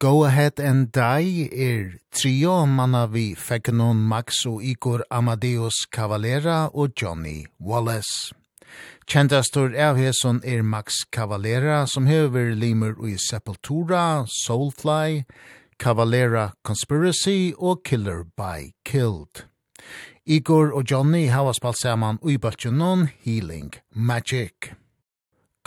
Go Ahead and Die er trio manna vi Fekkenon Max og Igor Amadeus Cavalera og Johnny Wallace. Kjentastor av hesson er Max Cavalera som hever limer i Sepultura, Soulfly, Cavalera Conspiracy og Killer by Killed. Igor og Johnny hava spalt saman ui bøtjunon Healing Magic.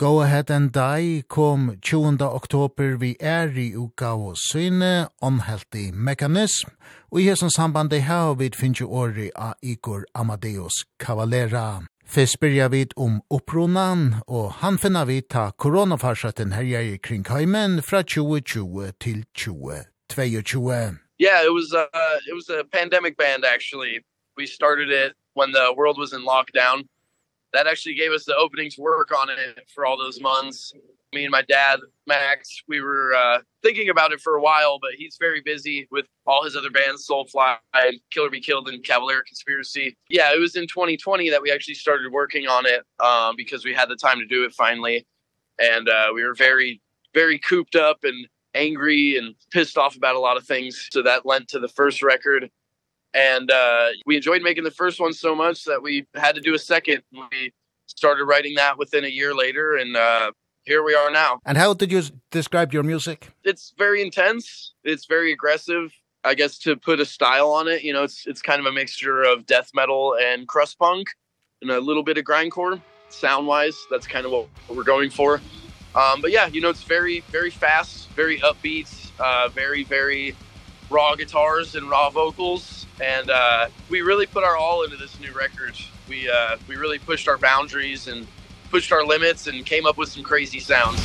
Go Ahead and Die kom 20. oktober vi er i uka og syne, omheltig mekanism, og i hesson det her vi finner åri av Igor Amadeus Cavalera. Fyrst byrja vi om oppronan, og han finna vi ta koronafarsaten her i kringheimen fra 2020 til 2022. Yeah, it was a it was a pandemic band actually. We started it when the world was in lockdown that actually gave us the openings work on it for all those months. Me and my dad, Max, we were uh thinking about it for a while, but he's very busy with all his other bands, Soulfly, Killer Be Killed and Cavalier Conspiracy. Yeah, it was in 2020 that we actually started working on it um because we had the time to do it finally. And uh we were very very cooped up and angry and pissed off about a lot of things. So that lent to the first record and uh we enjoyed making the first one so much that we had to do a second. We started writing that within a year later and uh here we are now. And how did you describe your music? It's very intense. It's very aggressive. I guess to put a style on it you know it's it's kind of a mixture of death metal and crust punk and a little bit of grindcore sound wise that's kind of what, what we're going for. Um but yeah you know it's very very fast very upbeat uh very very raw guitars and raw vocals and uh we really put our all into this new record. We uh we really pushed our boundaries and pushed our limits and came up with some crazy sounds.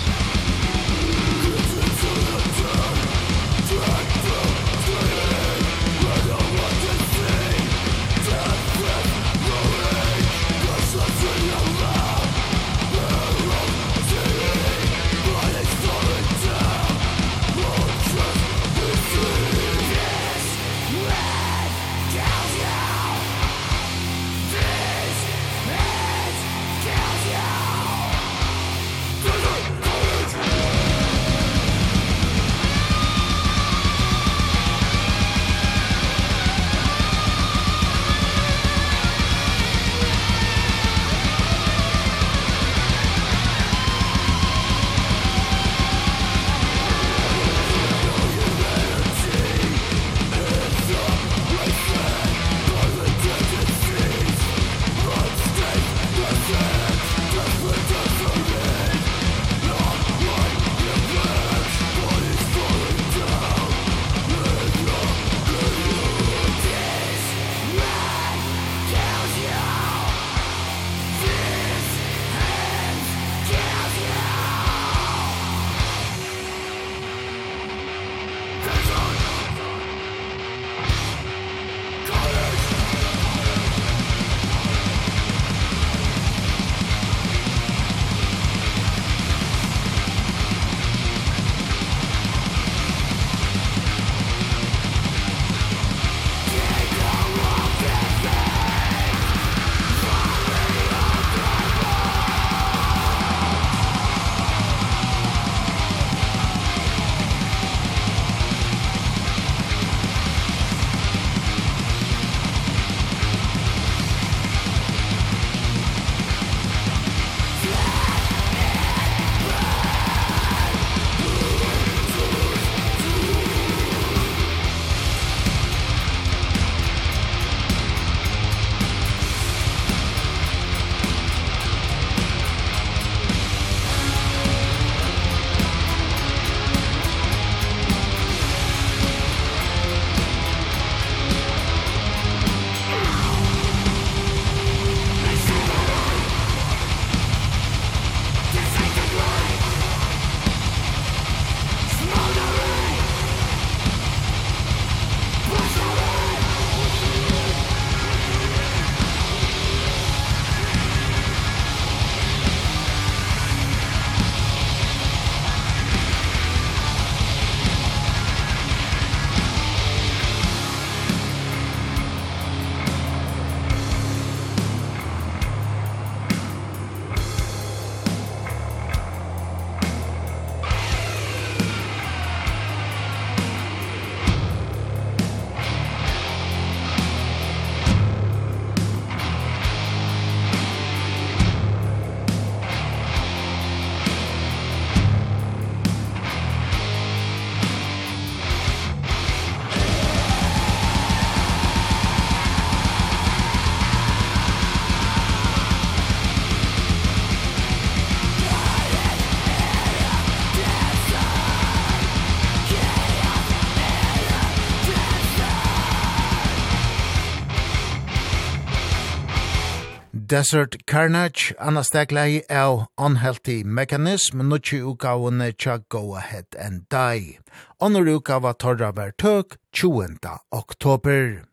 Desert Carnage, Anna Staglai av Unhealthy Mechanism, nutsi utgavene tja Go Ahead and Die. Onur utgava torra vertøk 20. oktober.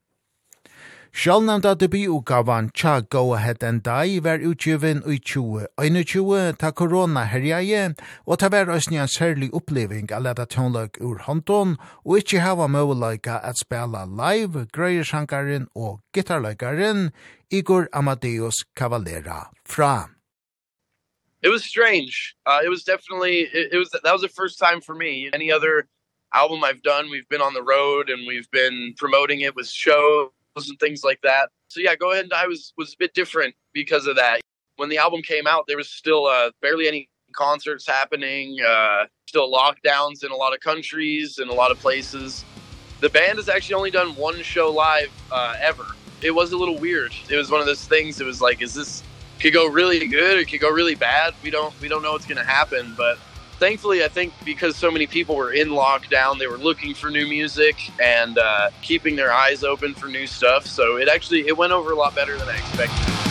Sjálvnevnda debutgavan Tja Go Ahead and Die var utgiven i 2021 ta korona herjaje, og ta var òsni en særlig oppleving av leta tjónløk ur håndon, og ikkje hava møvelaika at spela live, grøyershankaren og gitarløykaren Igor Amadeus Cavalera fra. It was strange. Uh, it was definitely, it, it was, that was the first time for me. Any other album I've done, we've been on the road and we've been promoting it with shows and things like that. So yeah, go ahead and I was was a bit different because of that. When the album came out, there was still uh barely any concerts happening, uh still lockdowns in a lot of countries and a lot of places. The band has actually only done one show live uh ever. It was a little weird. It was one of those things it was like is this could go really good or could go really bad. We don't we don't know what's going to happen, but thankfully I think because so many people were in lockdown they were looking for new music and uh keeping their eyes open for new stuff. So it actually it went over a lot better than I expected.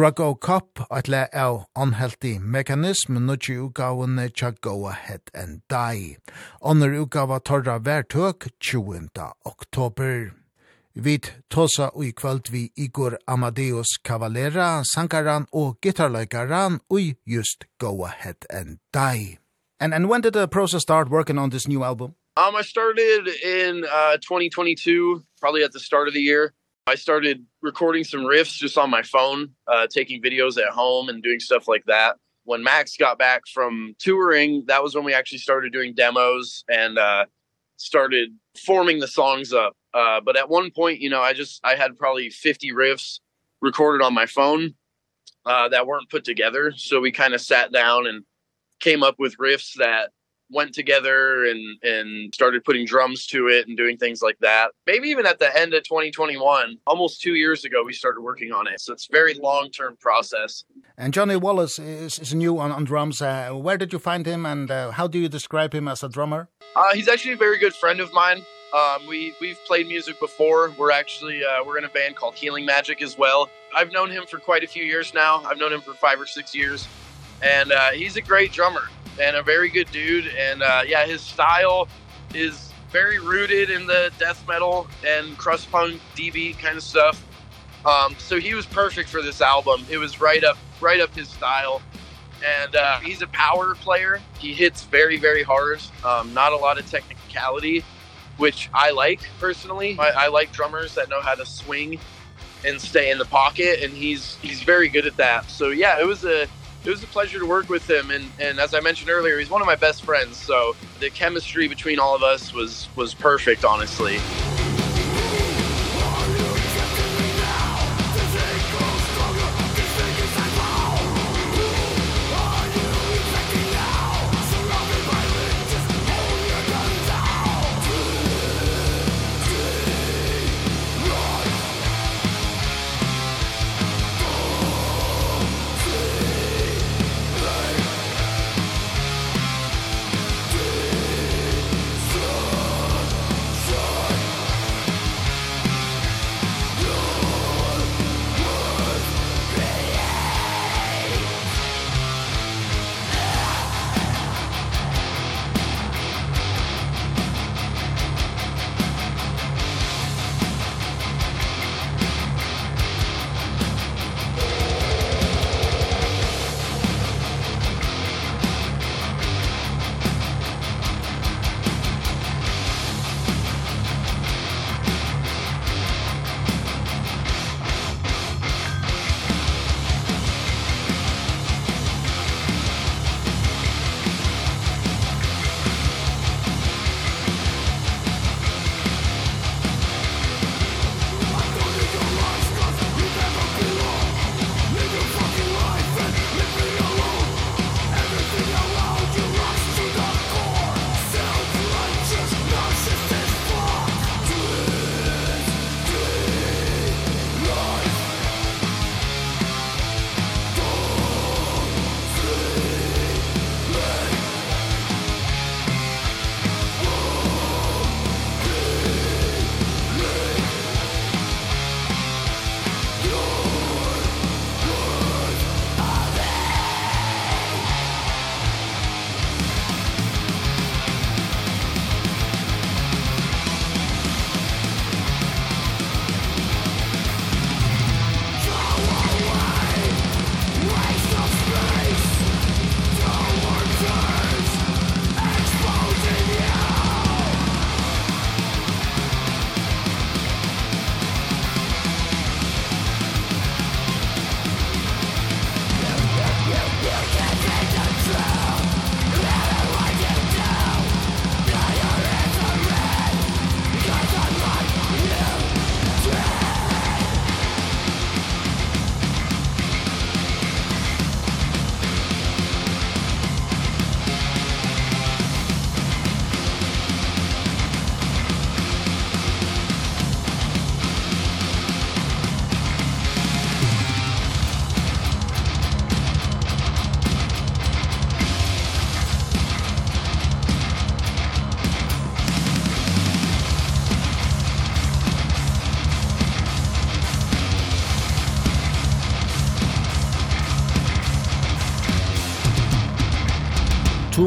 Drug O Cup, at le av Unhealthy Mechanism, nutje utgaven tja Go Ahead and Die. Ånder utgava torra vertøk 20. oktober. Vit tosa ui kvöld vi Igor Amadeus Cavalera, sankaran og gitarleikaran ui just Go Ahead and Die. And, and when did the process start working on this new album? Um, I started in uh, 2022, probably at the start of the year. I started recording some riffs just on my phone, uh taking videos at home and doing stuff like that. When Max got back from touring, that was when we actually started doing demos and uh started forming the songs up. Uh but at one point, you know, I just I had probably 50 riffs recorded on my phone uh that weren't put together, so we kind of sat down and came up with riffs that went together and and started putting drums to it and doing things like that. Maybe even at the end of 2021, almost 2 years ago we started working on it. So it's a very long-term process. And Johnny Wallace is is new on on drums. Uh, where did you find him and uh, how do you describe him as a drummer? Uh he's actually a very good friend of mine. Um we we've played music before. We're actually uh we're in a band called Healing Magic as well. I've known him for quite a few years now. I've known him for 5 or 6 years. And uh he's a great drummer and a very good dude and uh yeah his style is very rooted in the death metal and crust punk DB kind of stuff. Um so he was perfect for this album. It was right up right up his style. And uh he's a power player. He hits very very hard. Um not a lot of technicality which I like personally. I I like drummers that know how to swing and stay in the pocket and he's he's very good at that. So yeah, it was a it was a pleasure to work with him and and as I mentioned earlier, he's one of my best friends, so the chemistry between all of us was was perfect honestly.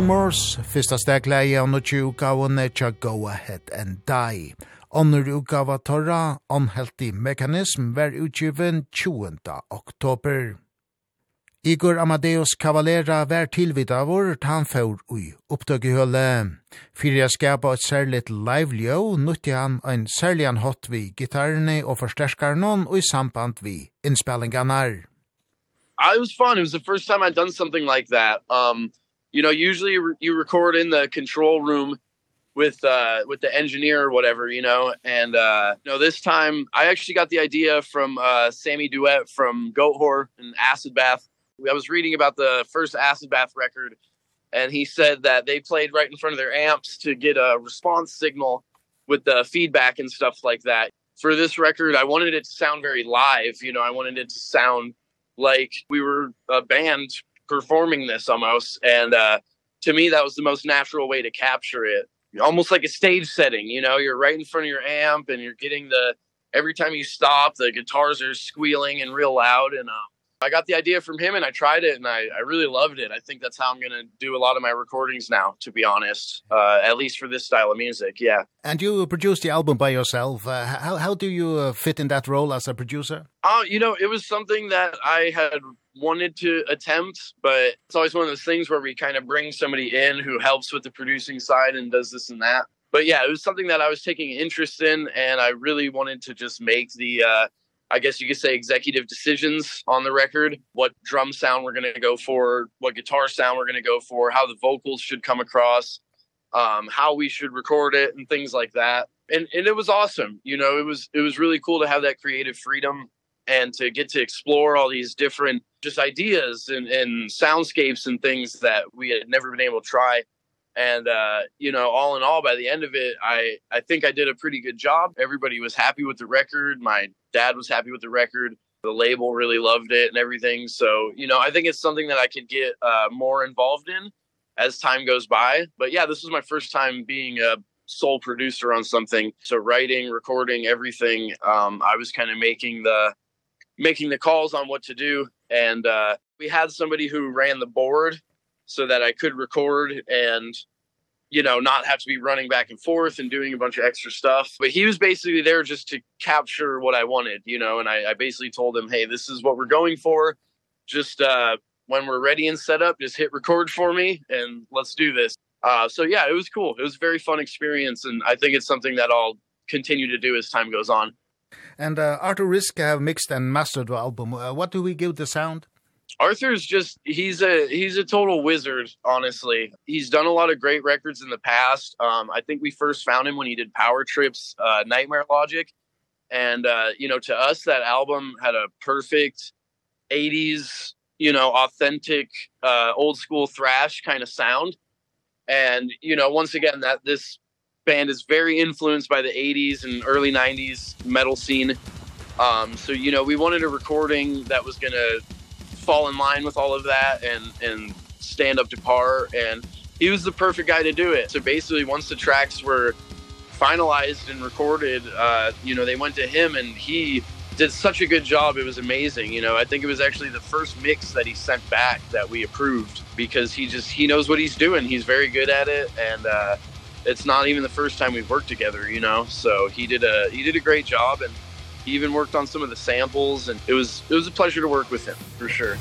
Rumors, fyrsta stegleie av nokki utgavene tja Go Ahead and Die. Onnur utgava torra, Unhealthy Mechanism, var utgiven 20. oktober. Igor Amadeus Cavalera var tilvidavur tan fór ui upptøkihølle. Fyrir jeg skapa et særligt live ljø, nutti han ein særligan hot vi gitarrene og forsterskarnon og i samband vi innspellinganar. I was fun. It was the first time I'd done something like that. Um, you know usually re you record in the control room with uh with the engineer or whatever you know and uh you no know, this time I actually got the idea from uh Sammy Duet from Goat Whore and Acid Bath. I was reading about the first Acid Bath record and he said that they played right in front of their amps to get a response signal with the feedback and stuff like that. For this record I wanted it to sound very live you know I wanted it to sound like we were a band performing this almost and uh to me that was the most natural way to capture it almost like a stage setting you know you're right in front of your amp and you're getting the every time you stop the guitars are squealing and real loud and um I got the idea from him and I tried it and I I really loved it. I think that's how I'm going to do a lot of my recordings now to be honest. Uh at least for this style of music, yeah. And you produced the album by yourself. Uh, how how do you uh, fit in that role as a producer? Oh, uh, you know, it was something that I had wanted to attempt but it's always one of those things where we kind of bring somebody in who helps with the producing side and does this and that. But yeah it was something that I was taking interest in and I really wanted to just make the uh I guess you could say executive decisions on the record. What drum sound we're going to go for what guitar sound we're going to go for how the vocals should come across um how we should record it and things like that. And and it was awesome you know it was it was really cool to have that creative freedom and to get to explore all these different just ideas and and soundscapes and things that we had never been able to try. And uh you know all in all by the end of it I I think I did a pretty good job. Everybody was happy with the record. My dad was happy with the record. The label really loved it and everything. So you know I think it's something that I could get uh more involved in as time goes by. But yeah this was my first time being a sole producer on something. So writing recording everything um I was kind of making the making the calls on what to do. And uh we had somebody who ran the board so that I could record and you know not have to be running back and forth and doing a bunch of extra stuff. But he was basically there just to capture what I wanted you know and I I basically told him hey this is what we're going for. Just uh when we're ready and set up just hit record for me and let's do this. Uh so yeah it was cool. It was a very fun experience and I think it's something that I'll continue to do as time goes on. And uh, Arthur Risk have mixed and mastered the album. Uh, what do we give the sound? Arthur's just he's a he's a total wizard honestly. He's done a lot of great records in the past. Um I think we first found him when he did Power Trips uh Nightmare Logic and uh you know to us that album had a perfect 80s, you know, authentic uh old school thrash kind of sound. And you know, once again that this band is very influenced by the 80s and early 90s metal scene. Um so you know, we wanted a recording that was going to fall in line with all of that and and stand up to par and he was the perfect guy to do it. So basically once the tracks were finalized and recorded, uh you know, they went to him and he did such a good job. It was amazing, you know. I think it was actually the first mix that he sent back that we approved because he just he knows what he's doing. He's very good at it and uh it's not even the first time we've worked together, you know. So he did a he did a great job and he even worked on some of the samples and it was it was a pleasure to work with him for sure.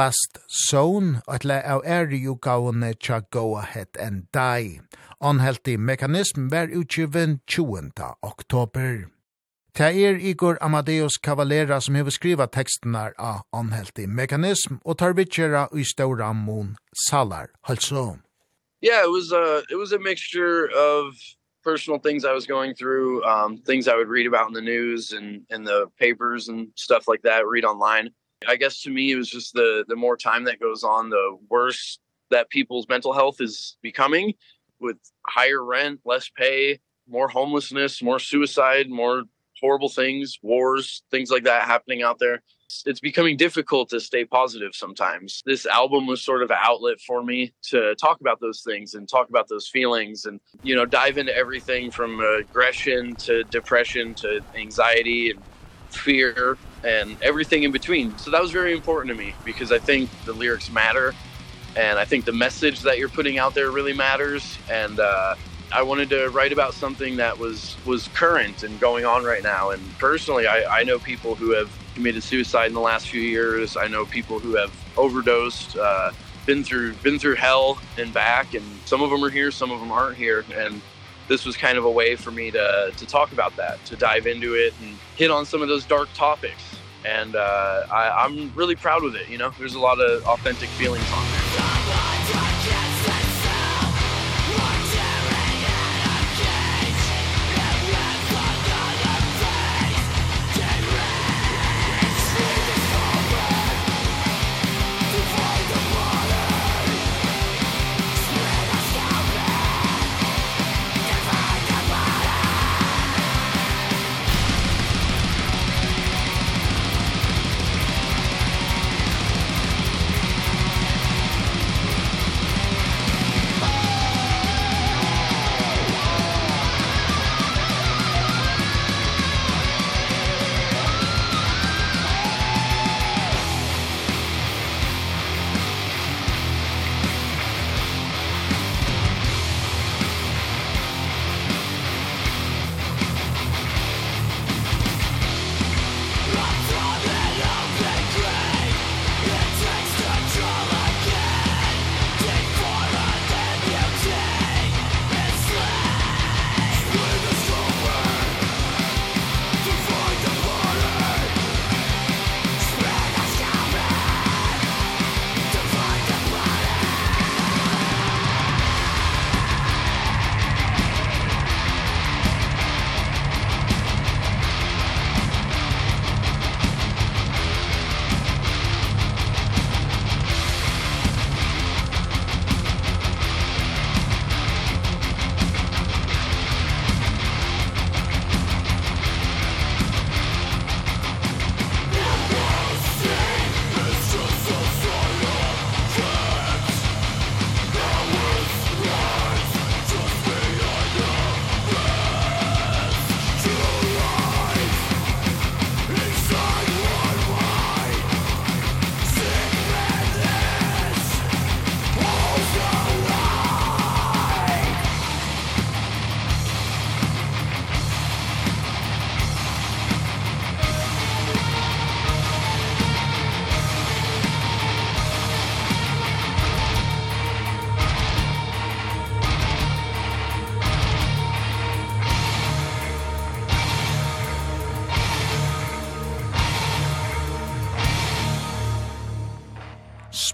Last Zone, og et lei av er jo gavene tja Go Ahead and Die. Anheltig mekanism var utgiven 20. oktober. Ta er Igor Amadeus Cavalera som hever skriva tekstene av Anheltig mekanism, og tar vidtjera i ståra mon salar, halså. Yeah, it was a it was a mixture of personal things I was going through, um things I would read about in the news and in the papers and stuff like that, read online. I guess to me it was just the the more time that goes on the worse that people's mental health is becoming with higher rent, less pay, more homelessness, more suicide, more horrible things, wars, things like that happening out there. It's, becoming difficult to stay positive sometimes. This album was sort of an outlet for me to talk about those things and talk about those feelings and you know dive into everything from aggression to depression to anxiety and fear and everything in between. So that was very important to me because I think the lyrics matter and I think the message that you're putting out there really matters and uh I wanted to write about something that was was current and going on right now and personally I I know people who have committed suicide in the last few years. I know people who have overdosed uh been through been through hell and back and some of them are here, some of them aren't here and this was kind of a way for me to to talk about that, to dive into it and hit on some of those dark topics. And uh I I'm really proud with it, you know. There's a lot of authentic feelings on there.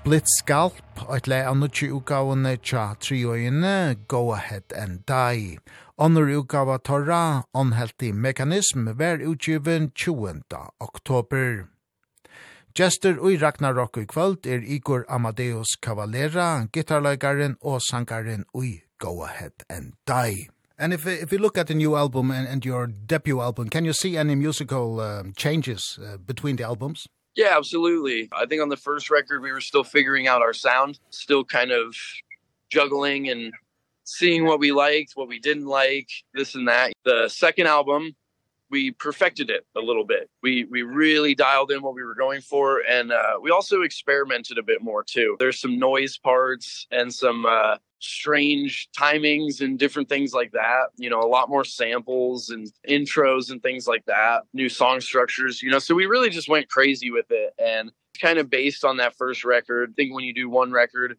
Split Scalp, et lei av nutje utgavene tja trioine Go Ahead and Die. Onnur utgava torra, onhelti mekanism, ver utgiven 20. oktober. Gjester ui i Ragnarok i kvöld er Igor Amadeus Cavalera, gitarlaugaren og sangaren ui Go Ahead and Die. And if if you look at the new album and, and your debut album, can you see any musical um, changes uh, between the albums? Yeah, absolutely. I think on the first record we were still figuring out our sound, still kind of juggling and seeing what we liked, what we didn't like, this and that. The second album, we perfected it a little bit. We we really dialed in what we were going for and uh we also experimented a bit more too. There's some noise parts and some uh strange timings and different things like that you know a lot more samples and intros and things like that new song structures you know so we really just went crazy with it. And kind of based on that first record. I think when you do one record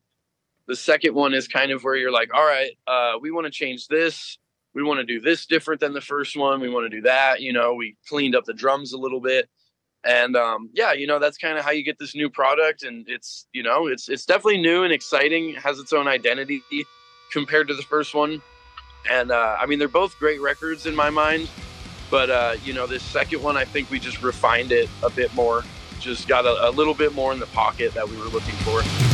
the second one is kind of where you're like all right uh we want to change this. We want to do this different than the first one. We want to do that. You know we cleaned up the drums a little bit and um yeah you know that's kind of how you get this new product and it's you know it's it's definitely new and exciting has its own identity compared to the first one. And uh I mean they're both great records in my mind but uh you know this second one I think we just refined it a bit more just got a, a little bit more in the pocket that we were looking for.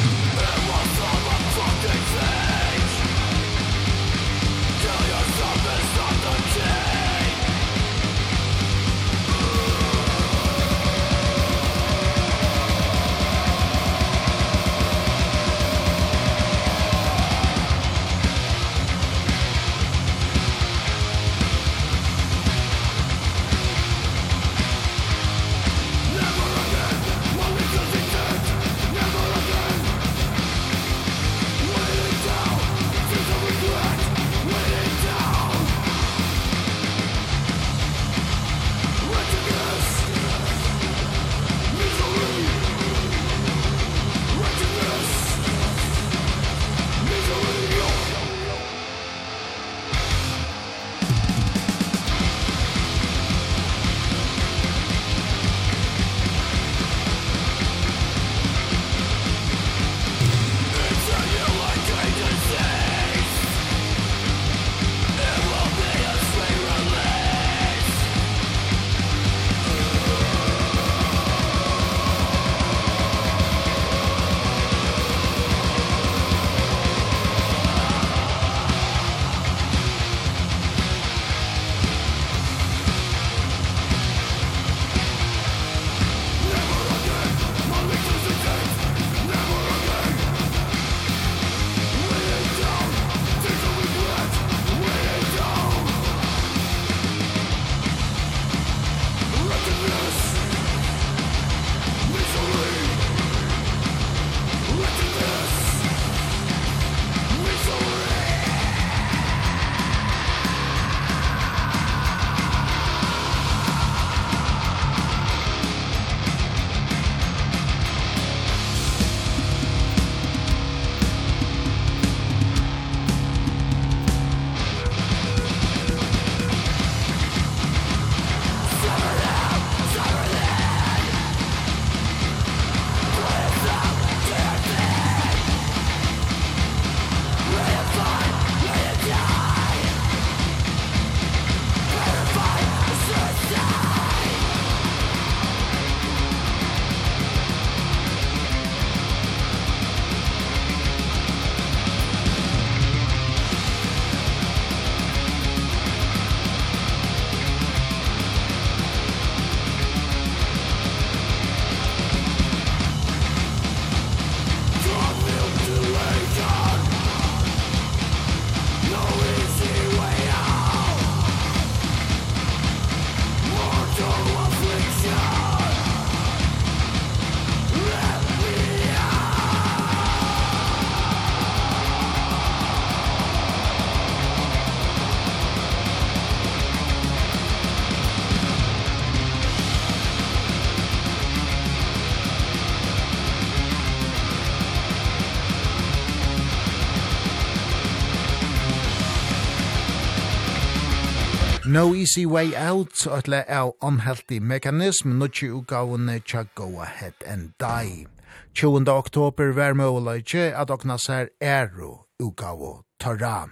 No Easy Way Out, atle av Unhealthy Mechanism, nutje utgavene tja Go Ahead and Die. 20. oktober var møløyje at okna ser Ero utgavo Torah.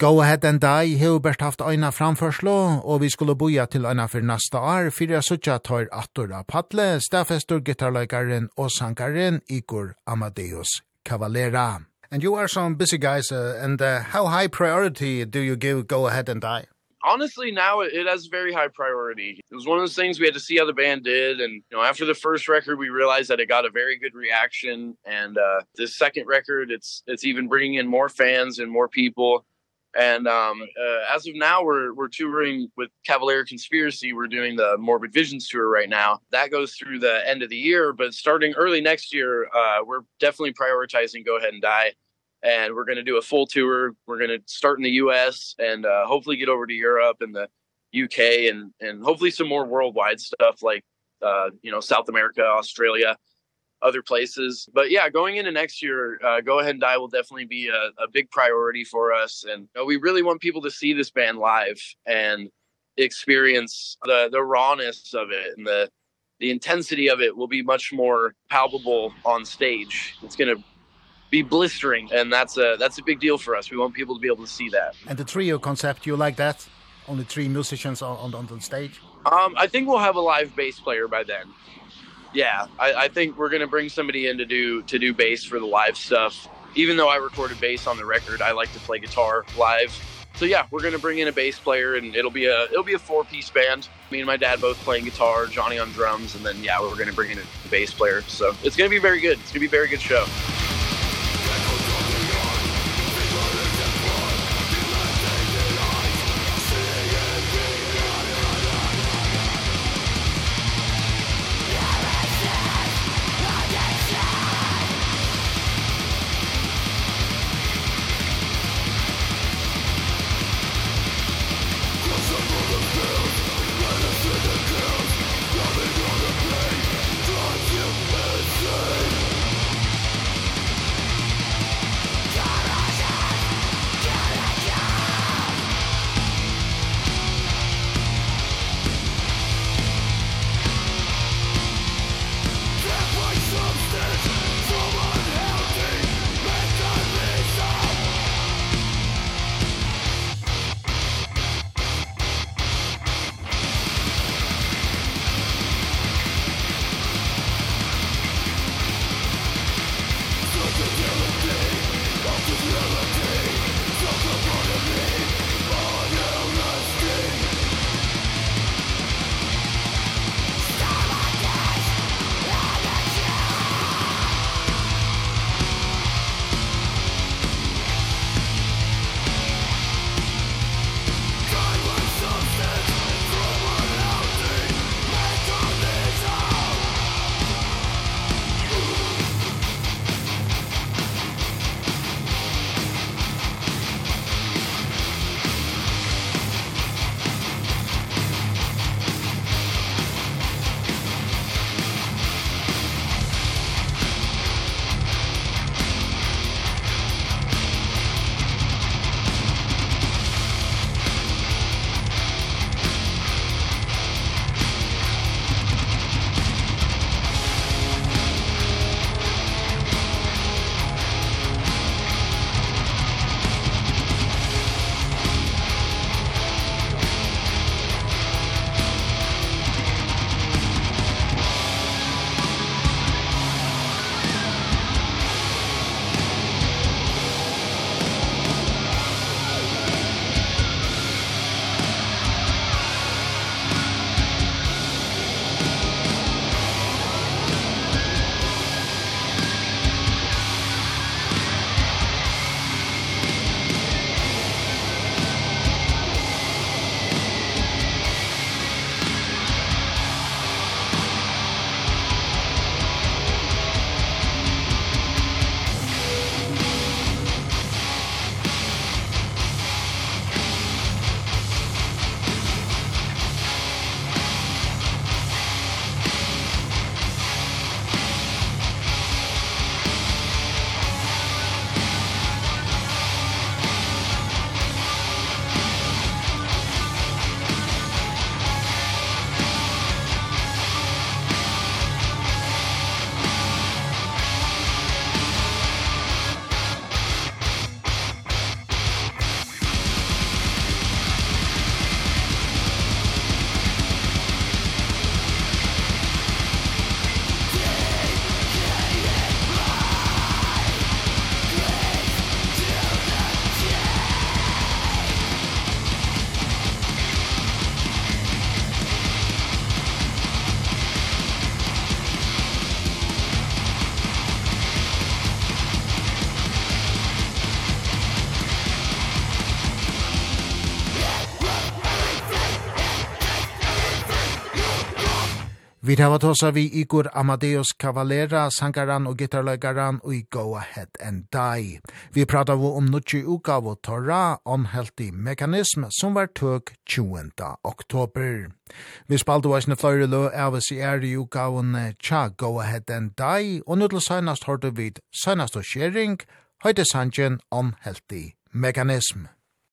Go Ahead and Die Hilbert bert haft eina framførslo, og vi skulle boja til eina for nasta år, fyrir jeg suttja tar attor av Patle, stafestur gitarleikaren og sankaren Igor Amadeus Cavalera. And you are some busy guys, uh, and uh, how high priority do you give Go Ahead and Die? honestly now it, it has very high priority. It was one of those things we had to see how the band did and you know after the first record we realized that it got a very good reaction and uh this second record it's it's even bringing in more fans and more people. And um uh, as of now we're we're touring with Cavalier Conspiracy. We're doing the Morbid Visions tour right now. That goes through the end of the year but starting early next year uh we're definitely prioritizing Go Ahead and Die and we're going to do a full tour. We're going to start in the US and uh hopefully get over to Europe and the UK and and hopefully some more worldwide stuff like uh you know South America, Australia, other places. But yeah, going into next year, uh Go Ahead and Die will definitely be a a big priority for us and you know, we really want people to see this band live and experience the the rawness of it and the the intensity of it will be much more palpable on stage. It's going to be blistering and that's a that's a big deal for us. We want people to be able to see that. And the trio concept, you like that? Only three musicians on on on stage? Um I think we'll have a live bass player by then. Yeah, I I think we're going to bring somebody in to do to do bass for the live stuff. Even though I recorded bass on the record, I like to play guitar live. So yeah, we're going to bring in a bass player and it'll be a it'll be a four-piece band. Me and my dad both playing guitar, Johnny on drums, and then yeah, we're going to bring in a bass player. So it's going to be very good. It's going to be a very good show. Vi tar vart oss av vi Igor Amadeus Cavalera, sangaran og gitarløygaran og i Go Ahead and Die. Vi pratar vi om nutje uka av Torra, Unhealthy Mechanism, som var tøk 20. oktober. Vi spalte oss ne fløyre lø av oss i er i uka av Tja Go Ahead and Die, og nu til søgnast hørte vi søgnast og skjering, høyde sangen Unhealthy Mechanism.